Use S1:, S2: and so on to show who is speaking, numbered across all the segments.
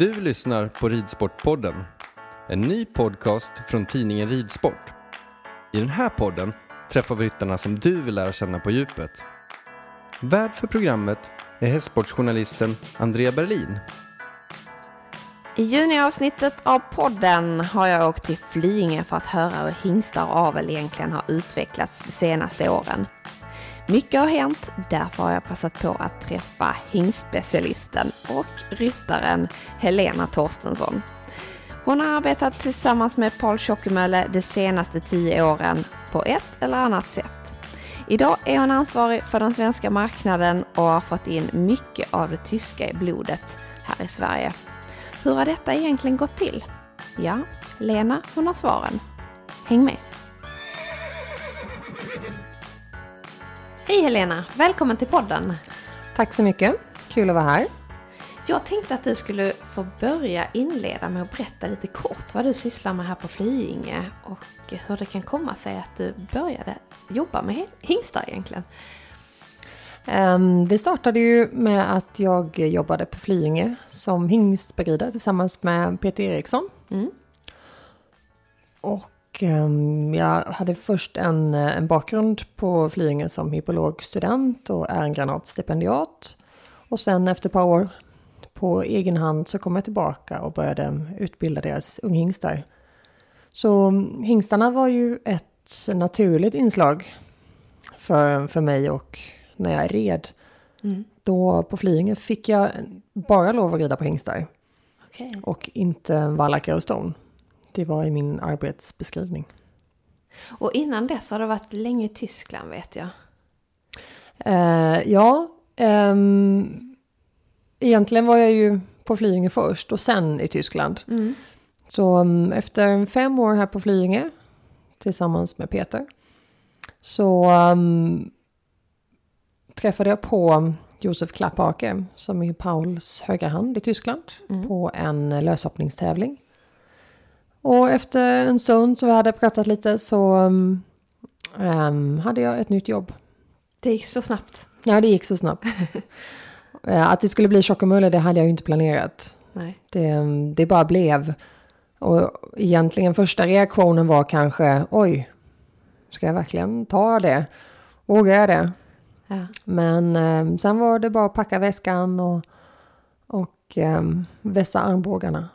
S1: Du lyssnar på Ridsportpodden, en ny podcast från tidningen Ridsport. I den här podden träffar vi ryttarna som du vill lära känna på djupet. Värd för programmet är hästsportsjournalisten Andrea Berlin.
S2: I juniavsnittet av podden har jag åkt till Flyinge för att höra hur hingstar och avel egentligen har utvecklats de senaste åren. Mycket har hänt, därför har jag passat på att träffa hingstspecialisten och ryttaren Helena Torstensson. Hon har arbetat tillsammans med Paul Tjockemölle de senaste tio åren på ett eller annat sätt. Idag är hon ansvarig för den svenska marknaden och har fått in mycket av det tyska i blodet här i Sverige. Hur har detta egentligen gått till? Ja, Lena hon har svaren. Häng med! Hej Helena! Välkommen till podden!
S3: Tack så mycket. Kul att vara här.
S2: Jag tänkte att du skulle få börja inleda med att berätta lite kort vad du sysslar med här på Flyinge och hur det kan komma sig att du började jobba med hingstar egentligen.
S3: Ehm, Det startade ju med att jag jobbade på Flyinge som hingstberidare tillsammans med Peter Eriksson.
S2: Mm.
S3: Och jag hade först en, en bakgrund på Flyinge som hippologstudent och är Och sen efter ett par år på egen hand så kom jag tillbaka och började utbilda deras unghingstar. Så mm, hingstarna var ju ett naturligt inslag för, för mig och när jag red.
S2: Mm.
S3: Då på Flyinge fick jag bara lov att rida på hingstar
S2: Okej.
S3: och inte vallackar och ston. Det var i min arbetsbeskrivning.
S2: Och innan dess har du varit länge i Tyskland vet jag.
S3: Eh, ja, ehm, egentligen var jag ju på Flyinge först och sen i Tyskland.
S2: Mm.
S3: Så mm, efter fem år här på Flyinge tillsammans med Peter så mm, träffade jag på Josef Klapphake som är Pauls högra hand i Tyskland
S2: Mm.
S3: på en löshoppningstävling. Och efter en stund så vi hade pratat lite så mm, ehm, hade jag ett nytt jobb.
S2: Det gick så snabbt.
S3: Ja, det gick så snabbt. Att det skulle bli Tjockumölle, det hade jag ju inte planerat.
S2: Nej.
S3: Det, det bara blev. Och egentligen första reaktionen var kanske, oj, ska jag verkligen ta det? Vågar jag det?
S2: Ja.
S3: Men eh, sen var det bara att packa väskan och, och eh, vässa armbågarna.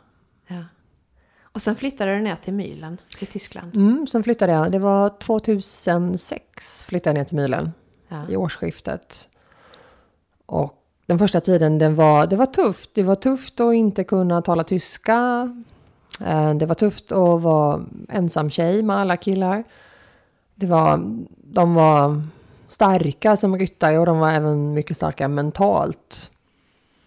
S2: Och sen flyttade du ner till Mylen i Tyskland.
S3: Mm, sen flyttade jag, det var 2006 flyttade jag ner till Mylen.
S2: Ja.
S3: i årsskiftet. Och den första tiden den var, det var tufft. Det var tufft att inte kunna tala tyska. Eh, Det var tufft att vara ensam tjej med alla killar. Det var, de var starka som ryttare och de var även mycket starka mentalt.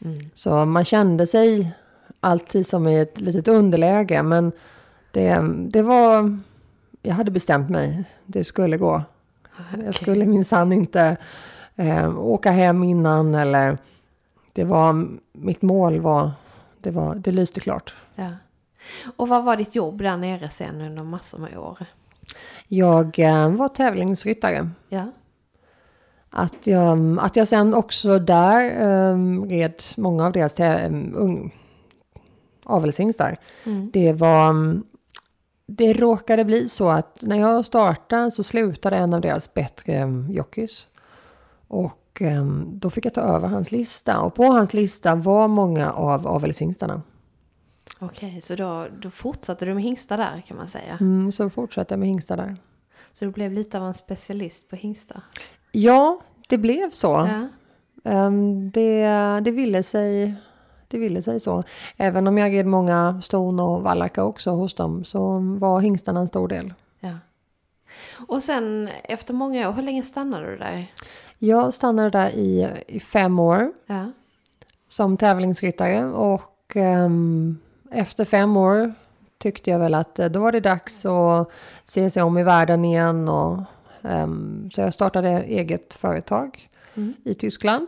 S2: Mm.
S3: Så man kände sig alltid som i ett litet underläge. Men det, det var... Jag hade bestämt mig. Det skulle gå. Jag skulle minsann inte eh, åka hem innan eller... Det var... Mitt mål var... Det, var, det lyste klart.
S2: Ja. Och vad var ditt jobb där nere sen under massor med år?
S3: Jag eh, var tävlingsryttare.
S2: Ja.
S3: Att jag, att jag sen också där eh, red många av deras um, avelshingstar.
S2: Mm.
S3: Det var... mm, Det råkade bli så att när jag startade så slutade en av deras bättre um, jockeys. Och em, då fick jag ta över hans lista. Och på hans lista var många av avelshingstarna.
S2: Okej, så då, då fortsatte du med hingstar där kan man säga.
S3: Mm, så fortsatte jag med hingstar där.
S2: Så du blev lite av en specialist på hingstar.
S3: Ja, det blev så.
S2: Ja.
S3: Em, det, det, ville sig, det ville sig så. Även om jag red många ston och vallackar också hos dem så var hingstarna en stor del.
S2: ja. Och sen efter många år, hur länge stannade du där?
S3: Jag stannade där i, i fem år
S2: Ja.
S3: som tävlingsryttare och ehm, efter fem år tyckte jag väl att eh, då var det dags att se sig om i världen igen. Och, ehm, så jag startade eget företag
S2: Mm.
S3: i Tyskland.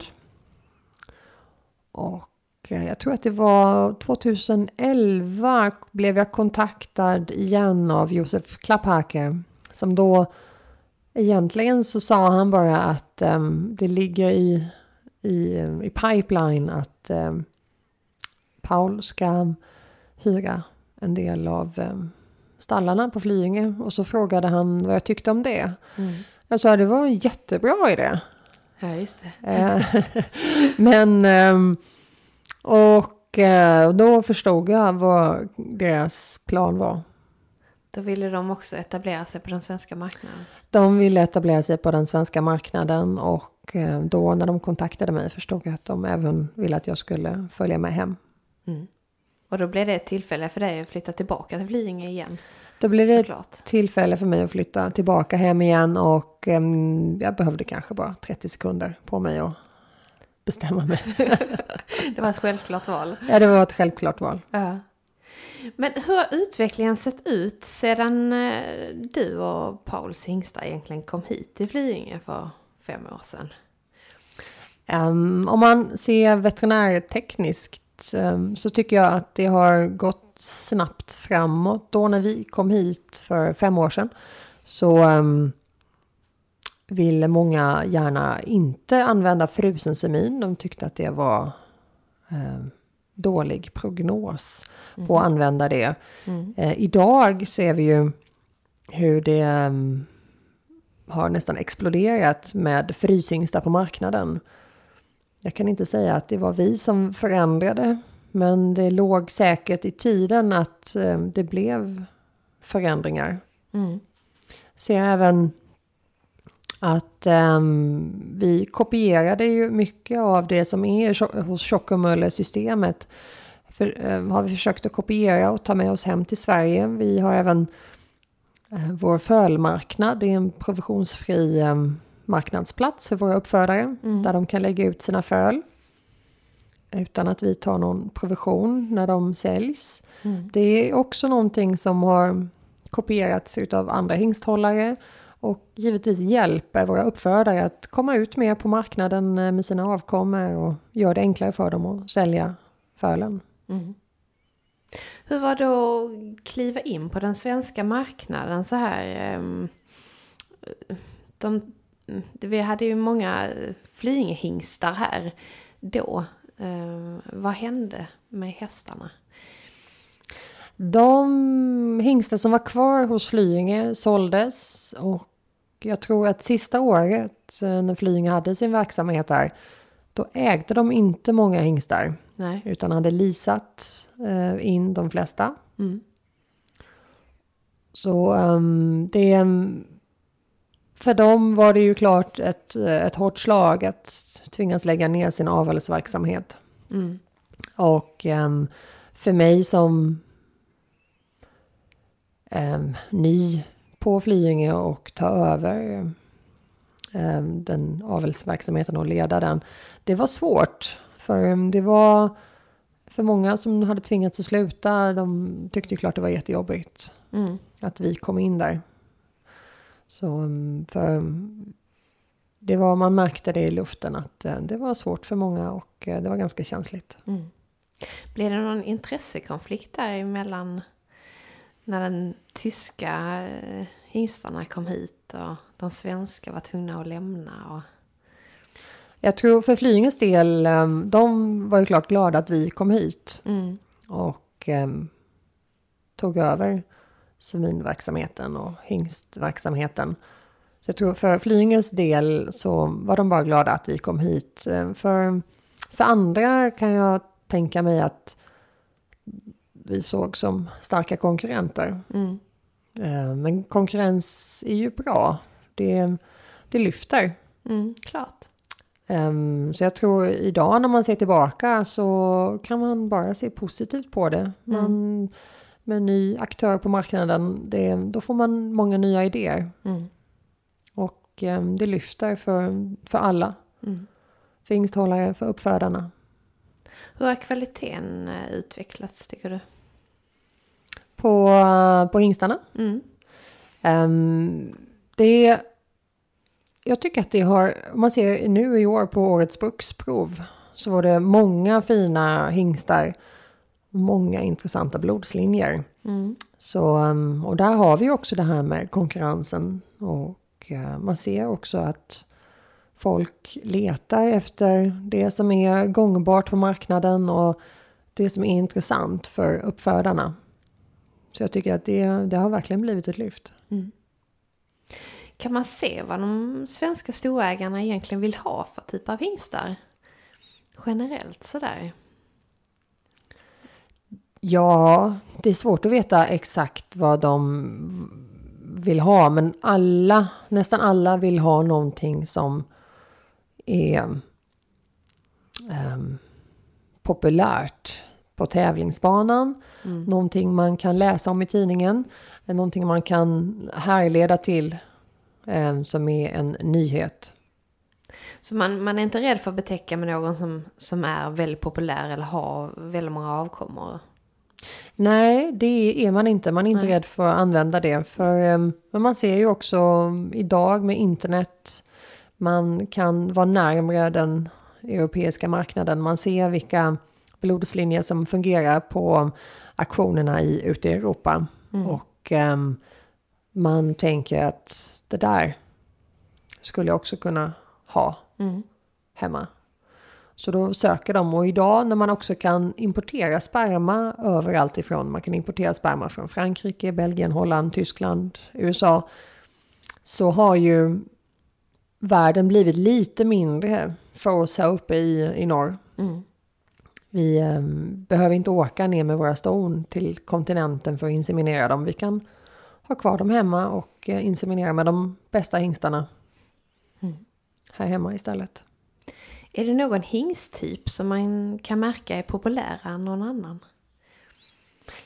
S3: Och jag tror att det var 2011 blev jag kontaktad igen av Josef Klapphake. Som då egentligen så sa han bara att ehm, det ligger i, i, i pipeline att ehm, Paul ska hyra en del av eh, stallarna på Flyinge och så frågade han vad jag tyckte om det.
S2: Mm.
S3: Jag sa det var en jättebra idé.
S2: Ja, just det.
S3: Eh, Men, och eh, då förstod jag vad deras plan var.
S2: Då ville de också etablera sig på den svenska marknaden.
S3: De ville etablera sig på den svenska marknaden och eh, då när de kontaktade mig förstod jag att de även ville att jag skulle följa med hem.
S2: Mm. Och då blev det ett tillfälle för dig att flytta tillbaka till Flyinge igen.
S3: Då blev det ett
S2: Såklart.
S3: tillfälle för mig att flytta tillbaka hem igen och ehm, jag behövde kanske bara 30 sekunder på mig att bestämma mig.
S2: Det var ett självklart val.
S3: ja, det var ett självklart val.
S2: Ja. Men hur har utvecklingen sett ut sedan eh, du och Pauls hingstar egentligen kom hit till Flyinge för fem år sedan?
S3: Ehm, om man ser veterinärtekniskt ehm, så tycker jag att det har gått snabbt framåt. Då när vi kom hit för fem år sedan så um, ville många gärna inte använda frusen semin. De tyckte att det var ehm, dålig prognos på att använda det.
S2: Mm.
S3: Eh, idag ser vi ju hur det ehm, har nästan exploderat med fryshingstar på marknaden. Jag kan inte säga att det var vi som förändrade, men det låg säkert i tiden att eh, det blev förändringar.
S2: Mm.
S3: Ser även att ehm, vi kopierade ju mycket av det som är hos Tjockumölle-systemet. För, eh, har vi försökt att kopiera och ta med oss hem till Sverige. Vi har även eh, vår fölmarknad. Det är en provisionsfri eh, marknadsplats för våra uppfödare.
S2: Mm.
S3: Där de kan lägga ut sina föl. Utan att vi tar någon provision när de säljs.
S2: Mm.
S3: Det är också någonting som har kopierats av andra hingsthållare och givetvis hjälper våra uppfödare att komma ut mer på marknaden eh, med sina avkommor och gör det enklare för dem att sälja fölen.
S2: Mm. Hur var det att kliva in på den svenska marknaden så här? ehm, De, vi hade ju många Flyingehingstar här då. Ehm, Vad hände med hästarna?
S3: De hingstar som var kvar hos Flyinge såldes och jag tror att sista året eh, när Flyinge hade sin verksamhet där då ägde de inte många hingstar
S2: Nej.
S3: utan hade leasat eh, in de flesta.
S2: Mm.
S3: Så um, det... För dem var det ju klart ett, ett hårt slag att tvingas lägga ner sin avelsverksamhet.
S2: Mm.
S3: Och ehm, för mig som ehm, ny på Flyinge och ta över ehm, den avelsverksamheten och leda den. Det var svårt. För ehm, det var för många som hade tvingats att sluta. De tyckte ju klart det var jättejobbigt
S2: Mm.
S3: att vi kom in där. Så ehm, för det var, man märkte det i luften att eh, det var svårt för många och eh, det var ganska känsligt.
S2: Mm. Blev det någon intressekonflikt däremellan när den tyska eh, hingstarna kom hit och de svenska var tvungna att lämna? Och...
S3: Jag tror för Flyinges del, ehm, de var ju klart glada att vi kom hit
S2: Mm.
S3: och ehm, tog över seminverksamheten och hingstverksamheten. Så jag tror för Flyinges del så var de bara glada att vi kom hit. Ehm, För, för andra kan jag tänka mig att vi såg som starka konkurrenter.
S2: Mm.
S3: Ehm, Men konkurrens är ju bra. Det, det lyfter.
S2: Mm, klart.
S3: Ehm, så jag tror idag när man ser tillbaka så kan man bara se positivt på det. Man, Med en ny aktör på marknaden, det, då får man många nya idéer.
S2: Mm.
S3: Och ehm, det lyfter för, för alla.
S2: Mm.
S3: För hingsthållare, för uppfödarna.
S2: Hur har kvaliteten eh, utvecklats tycker du?
S3: På, på hingstarna.
S2: Mm.
S3: Ehm, det, jag tycker att det har, om man ser nu i år på årets bruksprov så var det många fina hingstar. Många intressanta blodslinjer.
S2: Mm.
S3: Så, um, och där har vi också det här med konkurrensen. Och eh, man ser också att folk letar efter det som är gångbart på marknaden. Och det som är intressant för uppfödarna. Så jag tycker att det, det har verkligen blivit ett lyft.
S2: Kan man se vad de svenska storägarna egentligen vill ha för typ av hingstar? Generellt sådär.
S3: Ja, det är svårt att veta exakt vad de vill ha, men alla, nästan alla vill ha någonting som är ehm, populärt på tävlingsbanan. Någonting man kan läsa om i tidningen. Någonting man kan härleda till eh, som är en nyhet.
S2: Så man, man är inte rädd för att betäcka med någon som, som är väldigt populär eller har väldigt många avkommor?
S3: Nej, det är man inte. Man är inte
S2: Nej.
S3: rädd för att använda det. För, ehm, men man ser ju också idag med internet, man kan vara närmare den europeiska marknaden. Man ser vilka blodslinjer som fungerar på aktionerna i, ute i Europa. Och ehm, man tänker att det där skulle jag också kunna ha
S2: Mm.
S3: hemma. Så då söker de och idag när man också kan importera sperma överallt ifrån. Man kan importera sperma från Frankrike, Belgien, Holland, Tyskland, USA. Så har ju världen blivit lite mindre för oss här uppe i, i norr.
S2: Mm.
S3: Vi eh, behöver inte åka ner med våra ston till kontinenten för att inseminera dem. Vi kan ha kvar dem hemma och eh, inseminera med de bästa hingstarna. Här hemma istället.
S2: Är det någon hingsttyp som man kan märka är populärare än någon annan?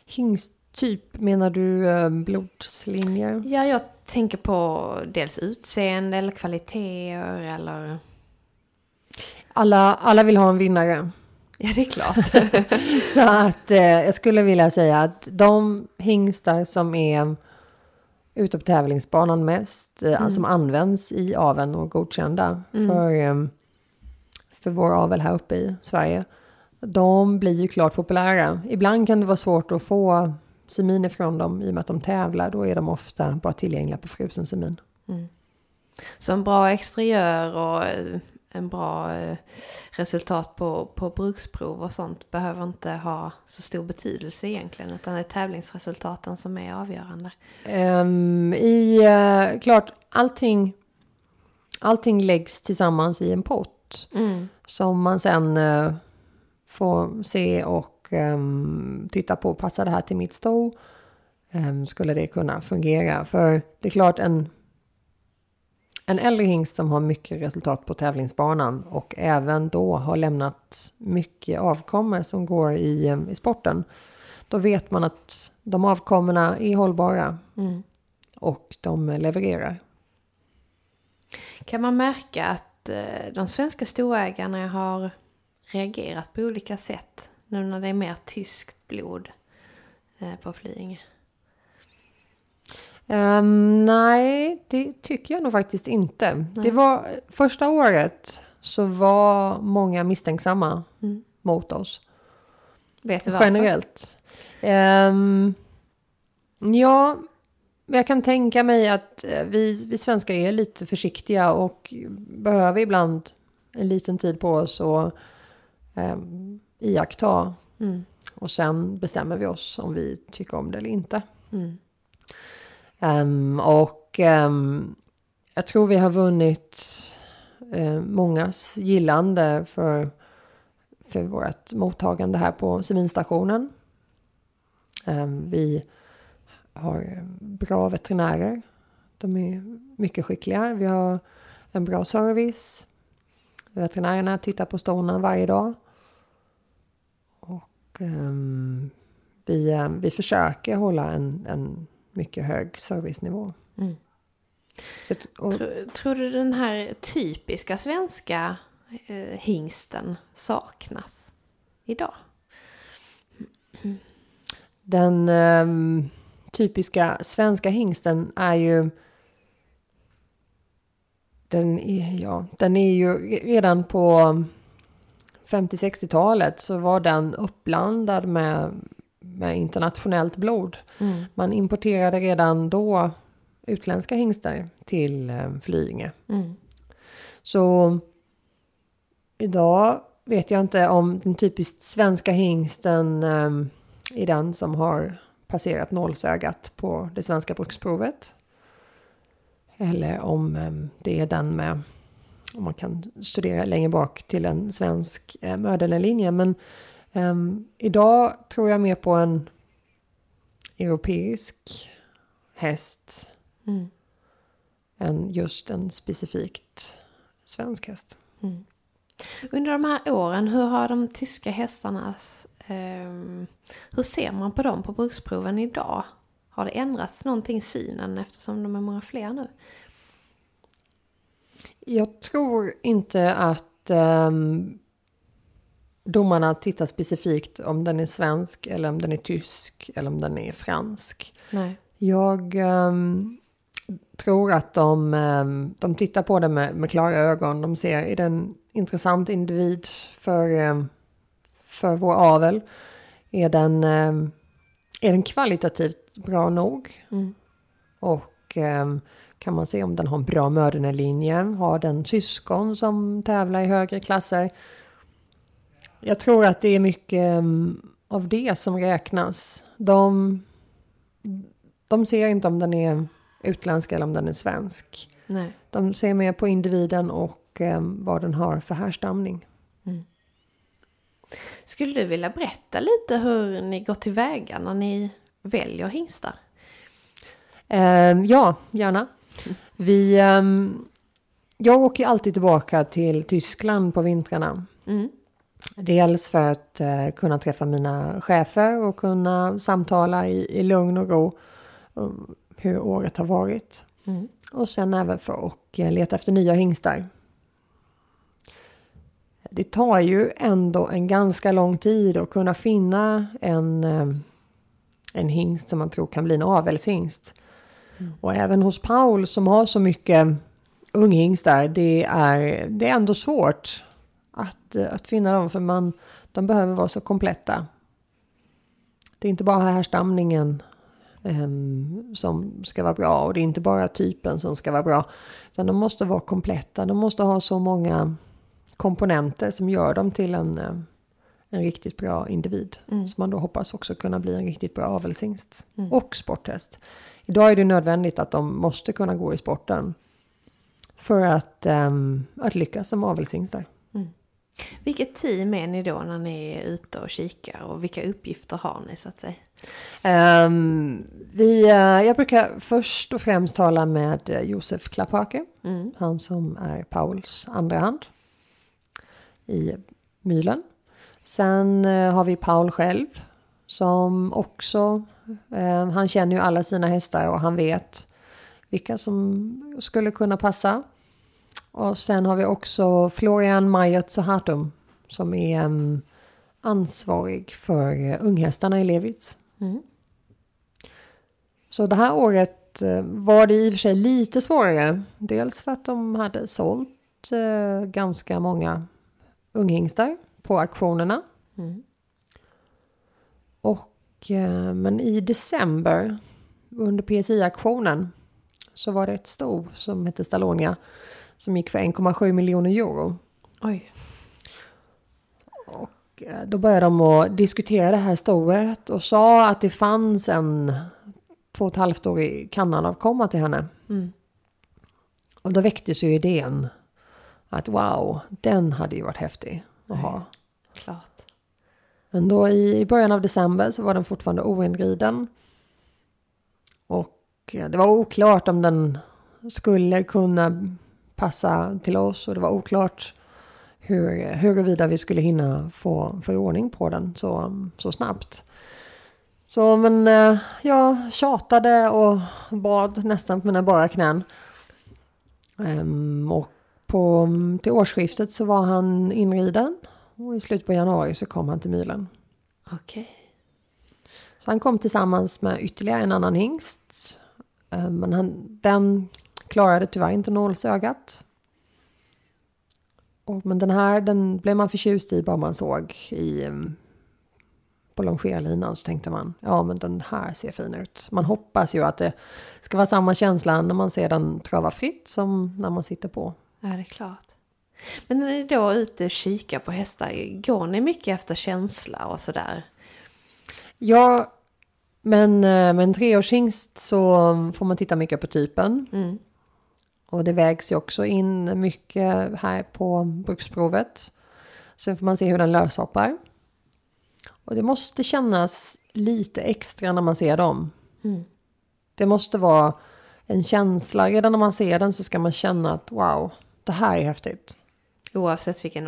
S3: Hingsttyp, menar du eh, blodslinjer?
S2: Ja, jag tänker på dels utseende eller kvaliteter eller...
S3: Alla, alla vill ha en vinnare.
S2: Ja, det är klart.
S3: Så att eh, jag skulle vilja säga att de hingstar som är ute på tävlingsbanan mest, eh, som används i aveln och godkända för, eh, för vår avel här uppe i Sverige, de blir ju klart populära. Ibland kan det vara svårt att få semin ifrån dem i och med att de tävlar. Då är de ofta bara tillgängliga på frusen semin.
S2: Så en bra exteriör och eh, en bra eh, resultat på, på bruksprov och sånt behöver inte ha så stor betydelse egentligen. Utan det är tävlingsresultaten som är avgörande.
S3: Ehm, I, eh, klart, allting, allting läggs tillsammans i en pott. Som man sen eh, får se och ehm, titta på. Passar det här till mitt sto? Ehm, skulle det kunna fungera? För det är klart en, en äldre hingst som har mycket resultat på tävlingsbanan och även då har lämnat mycket avkommor som går i, eh, i sporten. Då vet man att de avkommorna är hållbara och de levererar.
S2: Kan man märka att eh, de svenska storägarna har reagerat på olika sätt nu när det är mer tyskt blod eh, på Flyinge?
S3: Ehm, nej, det tycker jag nog faktiskt inte. Det var första året så var många misstänksamma mot oss.
S2: Vet du varför?
S3: Generellt. Ehm, ja, jag kan tänka mig att eh, vi, vi svenskar är lite försiktiga och behöver ibland en liten tid på oss att um, iaktta. Och sen bestämmer vi oss om vi tycker om det eller inte. Um, och um, jag tror vi har vunnit uh, mångas gillande för, för vårt mottagande här på seminstationen. Um, ehm, vi har bra veterinärer. De är mycket skickliga. Vi har en bra service. Veterinärerna tittar på stona varje dag. Och um, vi, um, vi försöker hålla en, en mycket hög servicenivå. Så att, och,
S2: Tror, tror du den här typiska svenska eh, hingsten saknas idag?
S3: Den ehm, typiska svenska hingsten är ju... Den är, ja, den är ju redan på 50-60-talet så var den uppblandad med, med internationellt blod. Man importerade redan då utländska hingstar till eh, Flyinge. Så idag vet jag inte om den typiskt svenska hingsten um, är den som har passerat nålsögat på det svenska bruksprovet. Eller om um, det är den med, om man kan studera längre bak till en svensk mödernelinje. Men um, idag tror jag mer på en europeisk häst mm. än just en specifikt svensk häst. Mm.
S2: Under de här åren, hur har de tyska hästarnas... Eh, hur ser man på dem på bruksproven idag? Har det ändrats någonting i synen eftersom de är många fler nu?
S3: Jag tror inte att um, domarna tittar specifikt om den är svensk eller om den är tysk eller om den är fransk.
S2: Nej.
S3: Jag um, tror att de, um, de tittar på det med, med klara ögon. De ser, är den intressant individ för, um, för vår avel? Är den, är den kvalitativt bra nog? Mm. Och kan man se om den har en bra mödernelinje? Har den syskon som tävlar i högre klasser? Jag tror att det är mycket av det som räknas. De de ser inte om den är utländsk eller om den är svensk.
S2: Nej.
S3: De ser mer på individen och eh, vad den har för härstamning. Mm.
S2: Skulle du vilja berätta lite hur ni går tillväga när ni väljer hingstar?
S3: Eh, ja, gärna. Vi, eh, jag åker alltid tillbaka till Tyskland på vintrarna. Mm. Dels för att eh, kunna träffa mina chefer och kunna samtala i, i lugn och ro hur året har varit. Mm. Och sen även för att eh, leta efter nya hingstar. Det tar ju ändå en ganska lång tid att kunna finna en, eh, en hingst som man tror kan bli en avelshingst. Mm. Och även hos Paul som har så mycket unghingstar, det är, det är ändå svårt att, eh, att finna dem för man, de behöver vara så kompletta. Det är inte bara härstamningen um, som ska vara bra. Och det är inte bara typen som ska vara bra. Utan de måste vara kompletta. De måste ha så många komponenter som gör dem till en, eh, en riktigt bra individ. Mm. Som man då hoppas också kunna bli en riktigt bra avelshingst. Mm. Och sporthäst. Idag är det nödvändigt att de måste kunna gå i sporten. För att, um, att lyckas som avelshingstar.
S2: Vilket team är ni då när ni är ute och kikar och vilka uppgifter har ni så att säga?
S3: Um, vi, uh, jag brukar först och främst tala med uh, Josef Klapphake. Mm. Han som är Pauls andra hand i Mylen. Sen uh, har vi Paul själv som också, han känner ju alla sina hästar och han vet vilka som skulle kunna passa. Och sen har vi också Florian Majert Sohatum som är um, ansvarig för unghästarna i Levitz. Mm. Så det här året eh, var det i och för sig lite svårare. Dels för att de hade sålt eh, ganska många unghingstar på auktionerna. Mm. Och, eh, men i december under PSI-auktionen så var det ett sto som hette Stallonia som gick för 1,7 miljoner euro.
S2: Oj.
S3: Och eh, då började de att diskutera det här stoet och sa att det fanns en två och ett halvt år i Kanadavkomma till henne. Mm. Och då väcktes ju idén att wow, den hade ju varit häftig att ha.
S2: Klart.
S3: Men då i början av december så var den fortfarande oinriden. Och eh, det var oklart om den skulle kunna passa till oss och det var oklart hur, huruvida vi skulle hinna få, få ordning på den så, så snabbt. Så men eh, jag tjatade och bad nästan på mina bara knän. Um, och på, till årsskiftet så var han inriden. Och i slutet på januari så kom han till Mylen.
S2: Okej. Okay.
S3: Så han kom tillsammans med ytterligare en annan hingst. Um, men han, den klarade tyvärr inte nålsögat. Och, men den här den blev man förtjust i bara man såg i, um, på longerlinan så tänkte man ja men den här ser fin ut. Man hoppas ju att det ska vara samma känsla när man ser den trava fritt som när man sitter på.
S2: Ja det är klart. Men när ni då är ute och kikar på hästar, går ni mycket efter känsla och sådär?
S3: Ja, men eh, med en treårshingst så får man titta mycket på typen.
S2: Mm.
S3: Och det vägs ju också in mycket här på bruksprovet. Sen får man se hur den löshoppar. Och det måste kännas lite extra när man ser dem.
S2: Mm.
S3: Det måste vara en känsla. Redan när man ser den så ska man känna att wow, det här är häftigt.
S2: Oavsett vilken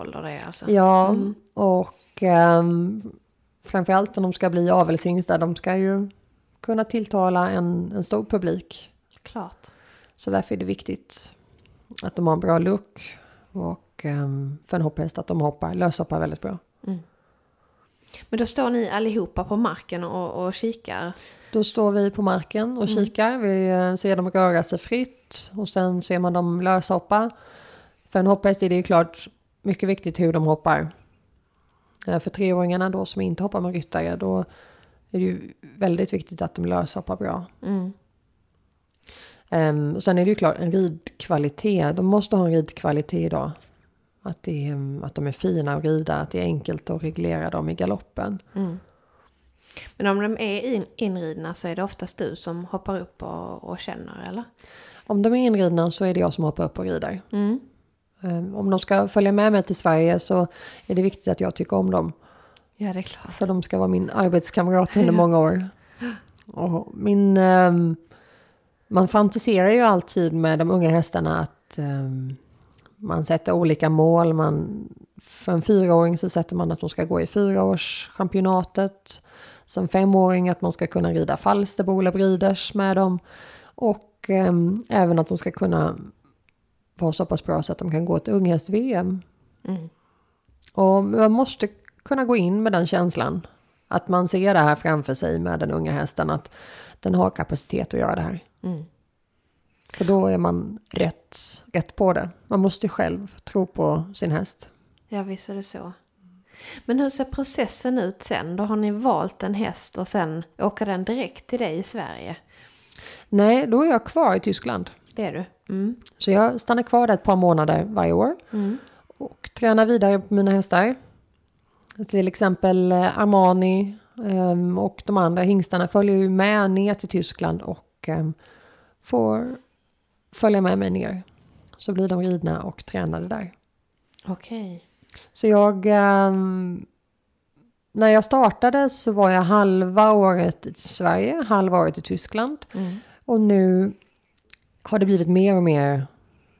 S2: Ålder det alltså.
S3: Ja, och um, framförallt när de ska bli avelshingstar, de ska ju kunna tilltala en, en stor publik.
S2: Klart.
S3: Så därför är det viktigt att de har en bra look och um, för en hopphäst att de hoppar, löshoppar väldigt bra.
S2: Men då står ni allihopa på marken och, och kikar?
S3: Då står vi på marken och kikar. Vi eh, ser dem röra sig fritt och sen ser man dem löshoppa. För en hopphäst är det ju klart mycket viktigt hur de hoppar. Eh, För treåringarna då som inte hoppar med ryttare då är det ju väldigt viktigt att de löshoppar bra.
S2: Mm.
S3: Um, och sen är det ju klart en ridkvalitet. De måste ha en ridkvalitet idag. Att, det är, mm, att de är fina att rida, att det är enkelt att reglera dem i galoppen.
S2: Men om de är in, inridna så är det oftast du som hoppar upp och, och känner, eller?
S3: Om de är inridna så är det jag som hoppar upp och rider.
S2: Mm.
S3: Um, om de ska följa med mig till Sverige så är det viktigt att jag tycker om dem.
S2: Ja, det är klart.
S3: För de ska vara min arbetskamrat under många år. Och min, ehm, man fantiserar ju alltid med de unga hästarna att ehm, man sätter olika mål. Man, för en fyraåring så sätter man att de ska gå i fyraårschampionatet. Som femåring att man ska kunna rida Falsterbo eller Breeders med dem. Och ehm, även att de ska kunna vara så pass bra så att de kan gå till unghäst-VM.
S2: Mm.
S3: Och man måste kunna gå in med den känslan. Att man ser det här framför sig med den unga hästen. Att den har kapacitet att göra det här.
S2: Mm.
S3: För då är man rätt, rätt på det. Man måste själv tro på sin häst.
S2: Ja, visst är det så. Men hur ser processen ut sen? Då har ni valt en häst och sen åker den direkt till dig i Sverige?
S3: Nej, då är jag kvar i Tyskland.
S2: Det är du? Mm.
S3: Så jag stannar kvar där ett par månader varje år. Och tränar vidare på mina hästar. Till exempel eh, Armani ehm, och de andra hingstarna följer ju med ner till Tyskland och ehm, får följa med mig ner. Så blir de ridna och tränade där.
S2: Okej.
S3: Så jag... ehm, när jag startade så var jag halva året i Sverige, halva året i Tyskland. Och nu har det blivit mer och mer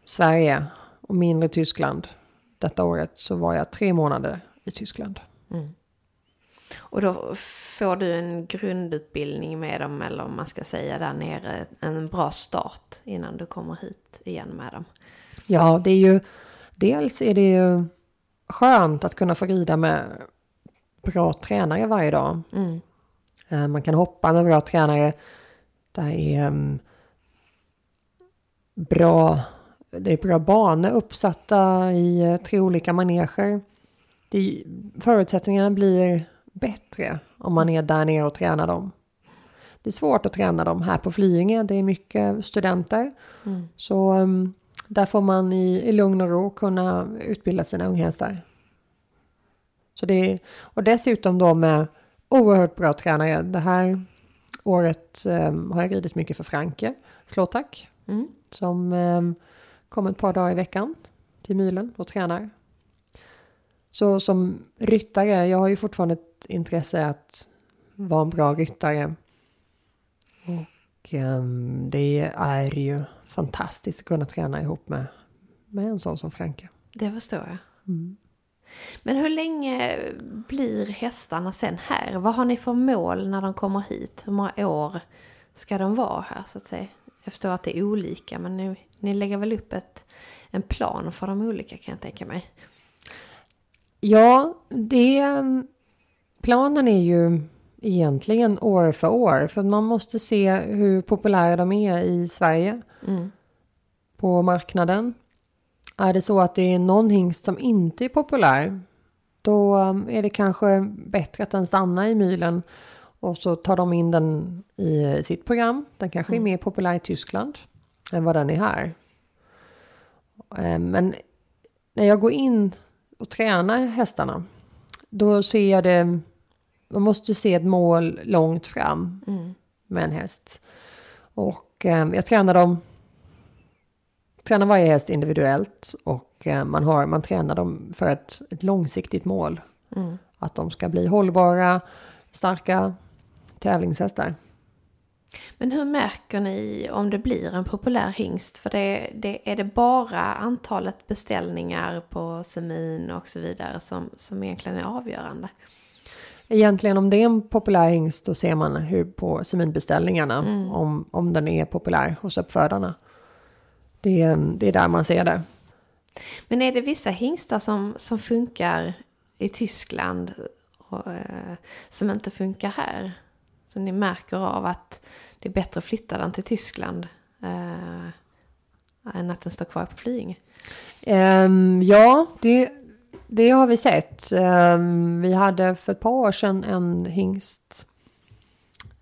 S3: Sverige och mindre Tyskland. Detta året så var jag tre månader i Tyskland.
S2: Och då får du en grundutbildning med dem, eller om man ska säga där nere, en bra start innan du kommer hit igen med dem.
S3: Ja, det är ju... Dels är det ju skönt att kunna få rida med bra tränare varje dag.
S2: Mm.
S3: Eh, Man kan hoppa med bra tränare. Det är um, bra, det är bra banor uppsatta i eh, tre olika maneger. Det, förutsättningarna blir bättre om man är där nere och tränar dem. Det är svårt att träna dem här på Flyinge. Det är mycket studenter. Så um, där får man i, i lugn och ro kunna utbilda sina unghästar. Så det är, och dessutom då med oerhört bra tränare. Det här året um, har jag ridit mycket för Franke Slåtack.
S2: Mm.
S3: Som um, kommer ett par dagar i veckan till Mylen och tränar. Så som ryttare, jag har ju fortfarande ett intresse att vara en bra ryttare. Och ehm, det är ju fantastiskt att kunna träna ihop med, med en sån som Franke.
S2: Det förstår jag. Men hur länge blir hästarna sen här? Vad har ni för mål när de kommer hit? Hur många år ska de vara här så att säga? Jag förstår att det är olika men ni, ni lägger väl upp ett, en plan för de olika kan jag tänka mig.
S3: Ja, det, planen är ju egentligen år för år. För man måste se hur populära de är i Sverige. På marknaden. Är det så att det är någon hingst som inte är populär. Då är det kanske bättre att den stannar i mylen. Och så tar de in den i sitt program. Den kanske är mer populär i Tyskland än vad den är här. Eh, Men när jag går in och tränar hästarna. Då ser jag det. Man måste ju se ett mål långt fram med en häst. Och eh, jag tränar dem. Tränar varje häst individuellt och eh, man, har, man tränar dem för ett, ett långsiktigt mål. Att de ska bli hållbara, starka tävlingshästar.
S2: Men hur märker ni om det blir en populär hingst? För det, det, är det bara antalet beställningar på semin och så vidare som, som egentligen är avgörande?
S3: Egentligen om det är en populär hingst då ser man hur på seminbeställningarna om, om den är populär hos uppfödarna. Det, är- det är där man ser det.
S2: Men är det vissa hingstar som, som funkar i Tyskland och, eh, som inte funkar här? Så ni märker av att det är bättre att flytta den till Tyskland eh, än att den står kvar på Flyinge?
S3: Um, ja, det, det har vi sett. Um, vi hade för ett par år sedan en hingst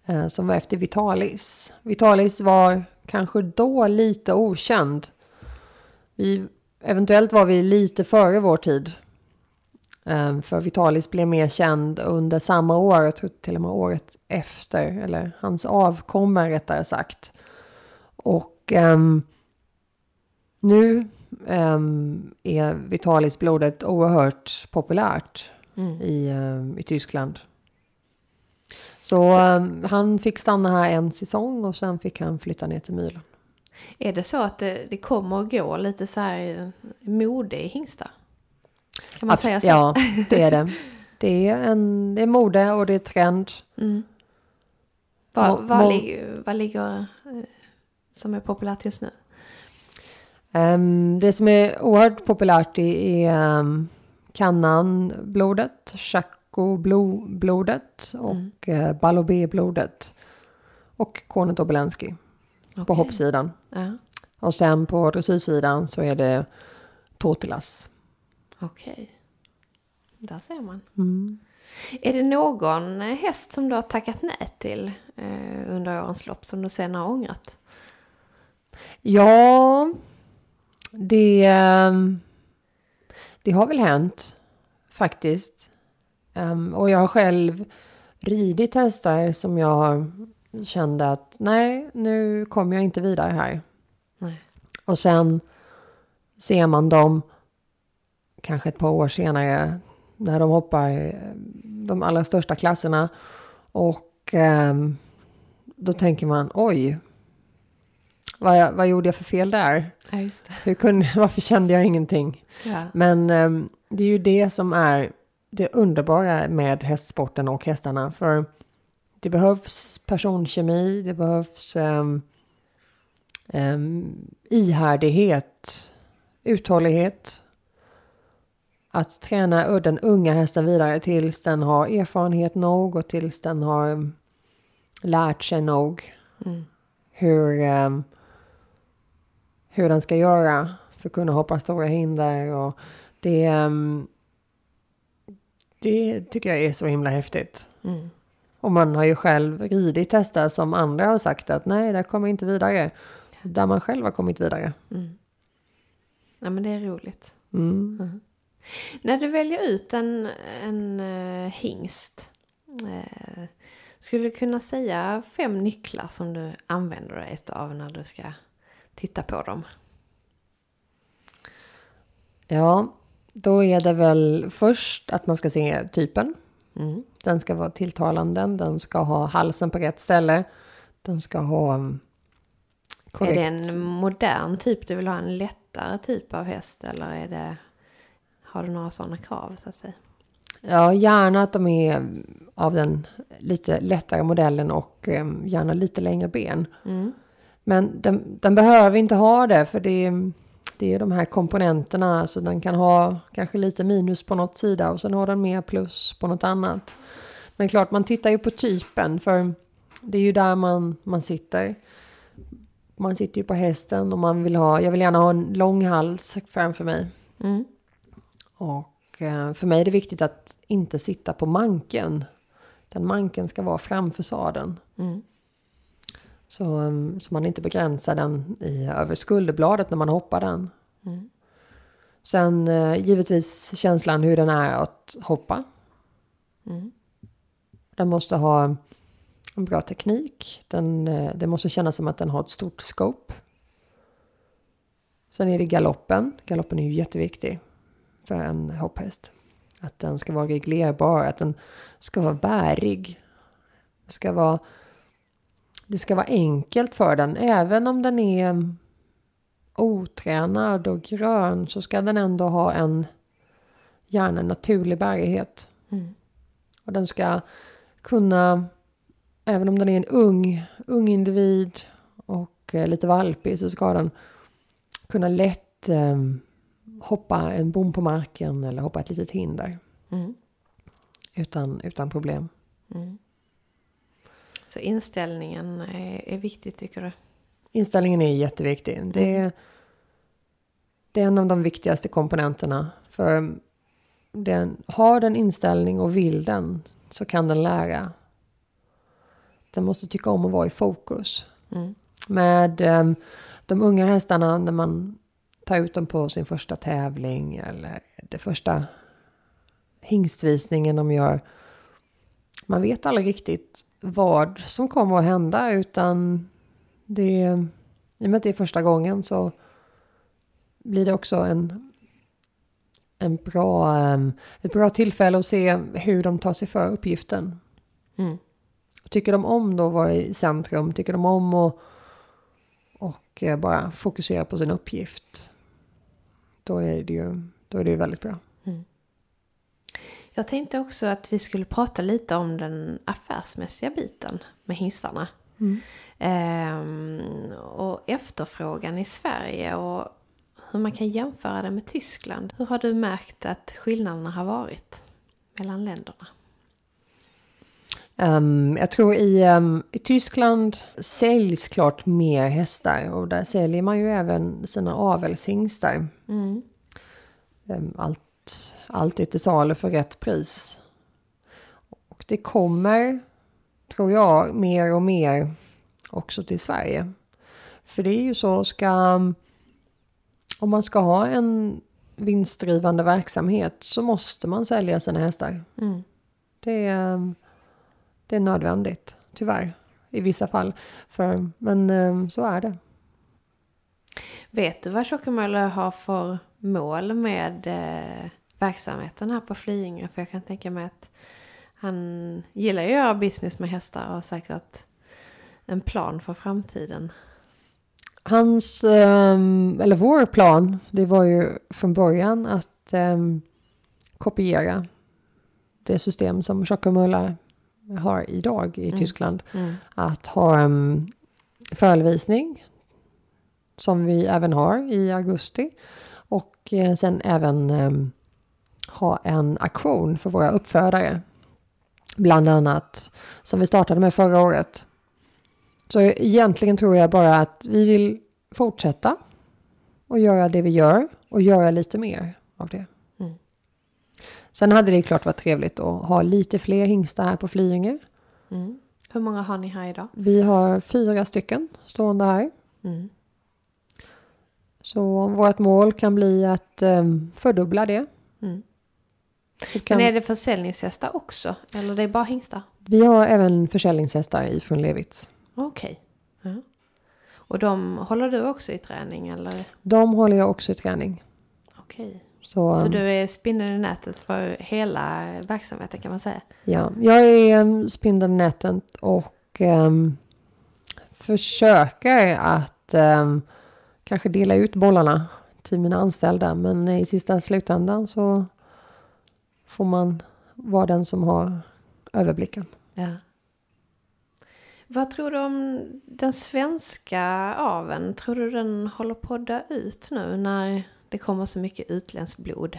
S3: uh, som var efter Vitalis. Vitalis var kanske då lite okänd. Vi, eventuellt var vi lite före vår tid. Ehm, för Vitalis blev mer känd under samma år, jag tror till och med året efter, eller hans avkommor rättare sagt. Och ehm, nu ehm, är Vitalis-blodet oerhört populärt i, ehm, i Tyskland. Så, ehm, han fick stanna här en säsong och sen fick han flytta ner till Mylen.
S2: Är det så att det, det kommer att gå lite så här eh, mode i hingstar? Kan man
S3: Att-
S2: säga så?
S3: Ja, det är det. Det är, en, det är mode och det är trend.
S2: Vad,
S3: Må-
S2: vad,
S3: må-
S2: ligger, vad ligger eh, som är populärt just nu?
S3: Ehm, det som är oerhört populärt är um, Kannan-blodet, Chaco-blodet och uh, Balobé-blodet. Och Kornet Obolenski på
S2: Okej.
S3: hoppsidan.
S2: Ja,
S3: Och sen på dressyrsidan så är det Tortilas.
S2: Okej. Där ser man.
S3: Mm.
S2: Är det någon häst som du har tackat nej till eh, under årens lopp som du sen har ångrat?
S3: Ja, det, ehm, det har väl hänt faktiskt. Ehm, och jag har själv ridit hästar som jag kände att nej, nu kommer jag inte vidare här.
S2: Nej.
S3: Och sen ser man dem kanske ett par år senare när de hoppar eh, de allra största klasserna. Och ehm, då tänker man oj, vad, jag, vad gjorde jag för fel där?
S2: Ja.
S3: Hur kunde, varför kände jag ingenting?
S2: Ja.
S3: Men ehm, det är ju det som är det underbara med hästsporten och hästarna. För det behövs personkemi, det behövs um, ihärdighet, uthållighet. Att träna den unga hästen vidare tills den har erfarenhet nog och tills den har lärt sig nog hur, um, hur den ska göra för att kunna hoppa stora hinder. Och det, um, det tycker jag är så himla häftigt. Och man har ju själv ridit hästar som andra har sagt att nej, där kommer inte vidare. Där man själv har kommit vidare.
S2: ja, men det är roligt.
S3: Mm.
S2: När du väljer ut en, en uh, hingst, eh, skulle du kunna säga fem nycklar som du använder dig av när du ska titta på dem?
S3: Ja, då är det väl först att man ska se typen. Den ska vara tilltalande, den ska ha halsen på rätt ställe. Den ska ha
S2: Är
S3: korrekt.
S2: det en modern typ? Du vill ha en lättare typ av häst eller är det... Har du några sådana krav så att säga?
S3: Ja, gärna att de är av den lite lättare modellen och um, gärna lite längre ben.
S2: Mm.
S3: Men den, den behöver inte ha det för det är, det är de här komponenterna. Så den kan ha kanske lite minus på något sida och sen har den mer plus på något annat. Men klart, man tittar ju på typen för det är ju där man, man sitter. Man sitter ju på hästen och man vill ha, jag vill gärna ha en lång hals framför mig.
S2: Mm.
S3: Och eh, för mig är det viktigt att inte sitta på manken. Utan manken ska vara framför sadeln.
S2: Mm.
S3: Så, um, så man inte begränsar den i, över skulderbladet när man hoppar den.
S2: Mm.
S3: Sen eh, givetvis känslan hur den är att hoppa.
S2: Mm.
S3: Den måste ha en bra teknik. Den, eh, det måste kännas som att den har ett stort scope. Sen är det galoppen. Galoppen är ju jätteviktig för en hopphäst. Att den ska vara reglerbar, att den ska vara bärig. Det ska vara, det ska vara enkelt för den. Även om den är otränad och grön så ska den ändå ha en gärna en naturlig bärighet.
S2: Mm.
S3: Och den ska kunna, även om den är en ung, ung individ och eh, lite valpig så ska den kunna lätt eh, hoppa en bom på marken eller hoppa ett litet hinder
S2: Mm.
S3: utan, utan problem.
S2: Mm. Så inställningen är, är viktig tycker du?
S3: Inställningen är jätteviktig. Det är, det är en av de viktigaste komponenterna. För den, har den inställning och vill den så kan den lära. Den måste tycka om att vara i fokus.
S2: Mm.
S3: Med eh, de unga hästarna när man tar ut dem på sin första tävling eller det första hingstvisningen de gör. Man vet aldrig riktigt vad som kommer att hända utan det, i och med att det är första gången så blir det också en, en bra, ett bra tillfälle att se hur de tar sig för uppgiften.
S2: Mm.
S3: Tycker de om då att vara i centrum? Tycker de om att och eh, bara fokusera på sin uppgift? Då är det ju, då är det ju väldigt bra.
S2: Jag tänkte också att vi skulle prata lite om den affärsmässiga biten med hingstarna. Ehm, och efterfrågan i Sverige och hur man kan jämföra det med Tyskland. Hur har du märkt att skillnaderna har varit mellan länderna?
S3: Ehm, jag tror i, ehm, i Tyskland säljs klart mer hästar och där säljer man ju även sina avelshingstar.
S2: Mm.
S3: Ehm, allt, allt är till salu för rätt pris. Och det kommer, tror jag, mer och mer också till Sverige. För det är ju så, ska, om man ska ha en vinstdrivande verksamhet så måste man sälja sina hästar.
S2: Mm.
S3: Det är, det är nödvändigt, tyvärr, i vissa fall. För, men eh, så är det.
S2: Vet du vad Tjockemöller har för mål med eh, verksamheten här på Flyinge? För jag kan tänka mig att han gillar ju att göra business med hästar och har säkert en plan för framtiden.
S3: Hans, ehm, eller vår plan, det var ju från början att ehm, kopiera det system som Tjockumölla har idag i Tyskland.
S2: Mm.
S3: Att ha en föreläsning som vi även har i augusti. Och eh, sen även ha en aktion för våra uppfödare. Bland annat som vi startade med förra året. Så egentligen tror jag bara att vi vill fortsätta och göra det vi gör och göra lite mer av det. Sen hade det klart varit trevligt att ha lite fler hingstar här på Flyinge.
S2: Mm. Hur många har ni här idag?
S3: Vi har fyra stycken stående här.
S2: Mm.
S3: Så vårt mål kan bli att um, fördubbla det.
S2: Mm.
S3: Kan,
S2: Men är det försäljningshästar också? Eller det är bara hingstar?
S3: vi har även försäljningshästar ifrån Levitz.
S2: Okej. Ja. Och de håller du också i träning eller?
S3: De håller jag också i träning.
S2: Okej.
S3: Så,
S2: Så du är spindeln i nätet för hela verksamheten kan man säga?
S3: ja, jag är um, spindeln i nätet och um, försöker att um, kanske dela ut bollarna till mina anställda. Men i sista slutändan så får man vara den som har överblicken.
S2: Ja. Vad tror du om den svenska aven? Tror du den håller på att dö ut nu när det kommer så mycket utländskt blod?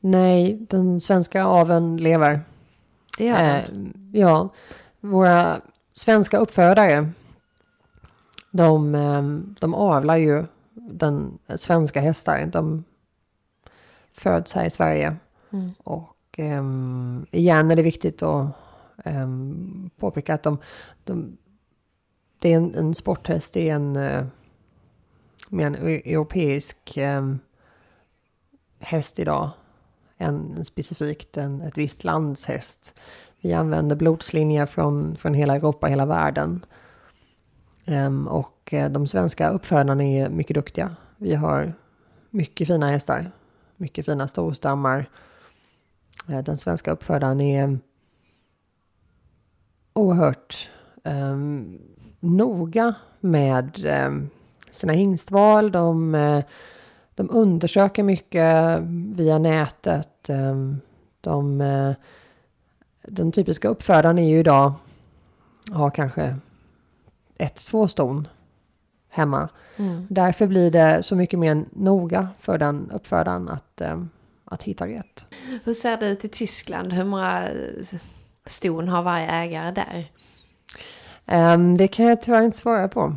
S3: Nej, den svenska aven lever.
S2: Det gör den?
S3: Eh, ja, våra svenska uppfödare de, eh, de avlar ju den svenska hästar. De föds här i Sverige. Mm. Och um, igen är det viktigt att um, påpeka att de, de, det är en, en sporthäst, det är en, uh, med en e- europeisk ehm, häst idag. En, specifikt en, ett visst lands häst. Vi använder blodslinjer från, från hela Europa, hela världen. Ehm, och eh, de svenska uppfödarna är mycket duktiga. Vi har mycket fina hästar. Mycket fina storstammar. Eh, den svenska uppfödaren är oerhört um, noga med um, sina hingstval. De, uh, de undersöker mycket via nätet. de, den typiska uppfödaren är ju idag, har kanske ett, två ston hemma. Mm. Därför blir det så mycket mer noga för den uppfödaren att, eh, att hitta rätt.
S2: Hur ser det ut i Tyskland? Hur många ston har varje ägare där?
S3: Um, det kan jag tyvärr inte svara på.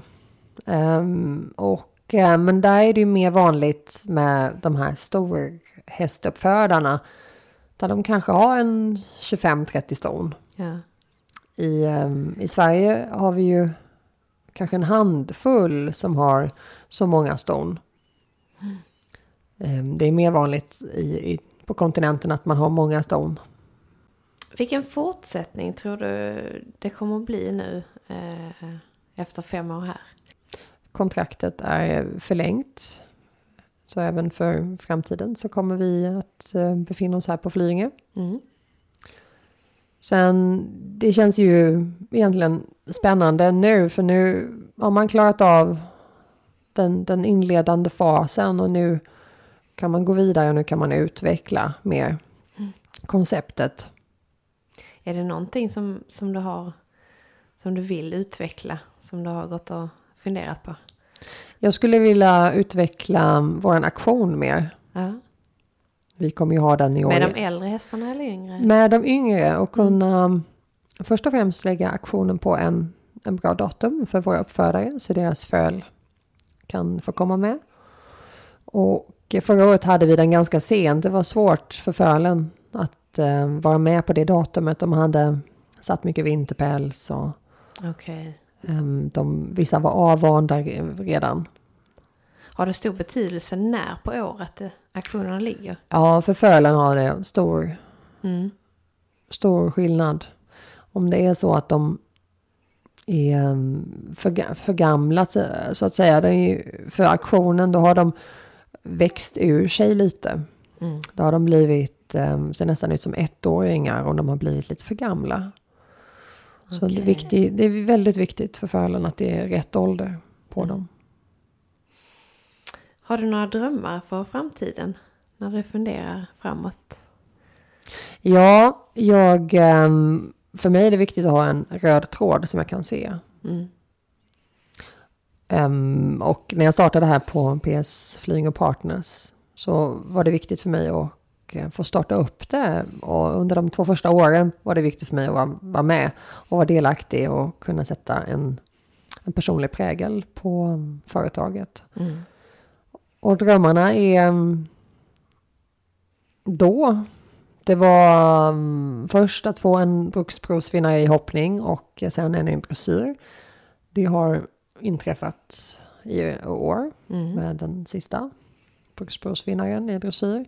S3: Um, och, uh, men där är det ju mer vanligt med de här storhästuppfödarna. Där de kanske har en 25-30 ston. Ja. I, um, I Sverige har vi ju kanske en handfull som har så många ston. Mm. Det är mer vanligt i, i, på kontinenten att man har många ston.
S2: Vilken fortsättning tror du det kommer att bli nu eh, efter fem år här?
S3: Kontraktet är förlängt. Så även för framtiden så kommer vi att eh, befinna oss här på Flyinge. Mm. Sen, det känns ju egentligen spännande nu för nu har man klarat av den, den inledande fasen och nu kan man gå vidare och nu kan man utveckla mer mm. konceptet.
S2: Är det någonting som, som du har som du vill utveckla som du har gått och funderat på?
S3: Jag skulle vilja utveckla vår aktion mer. Ja. Vi kommer ju ha den i år.
S2: Med de äldre hästarna eller yngre?
S3: Med de yngre och kunna mm. först och främst lägga aktionen på en, en bra datum för våra uppfödare så deras föl kan få komma med. Och förra året hade vi den ganska sent. Det var svårt för fölen att eh, vara med på det datumet. De hade satt mycket vinterpäls och
S2: okay.
S3: Eh, de, vissa var avvanda redan.
S2: Har det stor betydelse när på året aktionerna ligger?
S3: Ja, för fölen har det stor, mm. stor skillnad. Om det är så att de är mm, för, för gamla så att säga. för aktionen då har de växt ur sig lite. Mm. Då har de blivit, um, ser nästan ut som ettåringar och de har blivit lite för gamla. Okay. Så det är, viktigt, det är väldigt viktigt för fölen att det är rätt ålder på mm. dem.
S2: Har du några drömmar för framtiden när du funderar framåt?
S3: Ja, jag, ehm, för mig är det viktigt att ha en röd tråd som jag kan se. Mm. Um, och när jag startade här på PS Flying Partners så var det viktigt för mig att eh, få starta upp det. Och under de två första åren var det viktigt för mig att vara, med och vara delaktig och kunna sätta en, en personlig prägel på företaget. Mm. Och drömmarna är mm, då. Det var mm, först att få en bruksprovsvinnare i hoppning och sen en i dressyr. Det har inträffat i år mm. med den sista bruksprovsvinnaren i dressyr.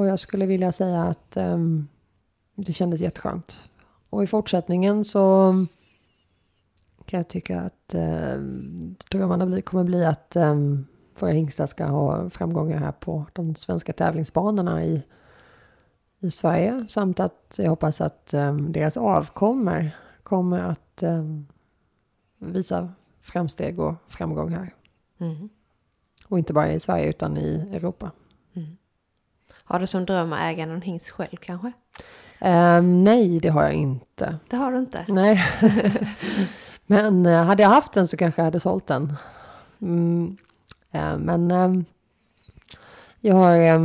S3: Och jag skulle vilja säga att um, det kändes jätteskönt. Och i fortsättningen så kan jag tycka att uh, drömmarna kommer bli att um, våra hingstar ska ha framgångar här på de svenska tävlingsbanorna i, i Sverige. Samt att jag hoppas att um, deras avkommor kommer att um, visa framsteg och framgång här.
S2: Mm.
S3: Och inte bara i Sverige utan i Europa.
S2: Har du som dröm att äga någon hingst själv kanske?
S3: Eh, nej, det har jag inte.
S2: Det har du inte?
S3: Nej. men eh, hade jag haft den så kanske jag hade sålt den. Mm. Eh, men eh, jag, har, eh,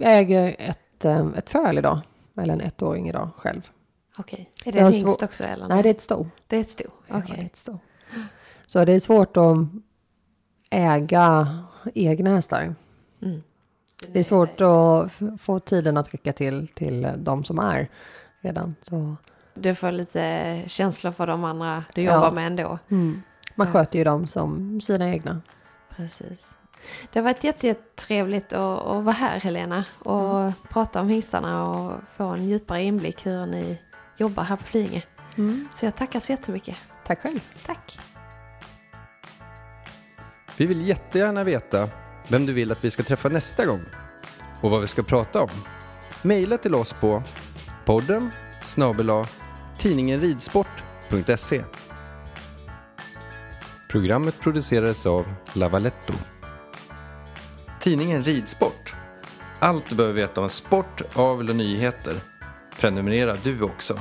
S3: jag äger ett, eh, ett föl idag. Eller en ettåring idag själv.
S2: Okej. Är det
S3: Jag
S2: en hingst också eller?
S3: Nej, det är ett sto.
S2: det är ett sto. Okej.
S3: ett sto. Så det är svårt att äga egna hästar.
S2: Mm.
S3: Det är svårt att få tiden att räcka till, till de som är redan. Så,
S2: Du får lite känslor för de andra du
S3: Ja.
S2: jobbar med ändå.
S3: mm. Man
S2: Ja.
S3: sköter ju dem som sina egna.
S2: Precis. Det har varit jätte- jättetrevligt att, att vara här Helena och
S3: Mm.
S2: prata om hingstarna och få en djupare inblick hur ni jobbar här på Flyinge. Så jag tackar så jättemycket.
S3: Tack själv.
S2: Tack.
S1: Vi vill jättegärna veta vem du vill att vi ska träffa nästa gång och vad vi ska prata om. Maila till oss på podden snabel tidningen ridsport.se. Programmet producerades av Lavaletto. Tidningen Ridsport. Allt du behöver veta om sport, avel och nyheter. Prenumerera du också.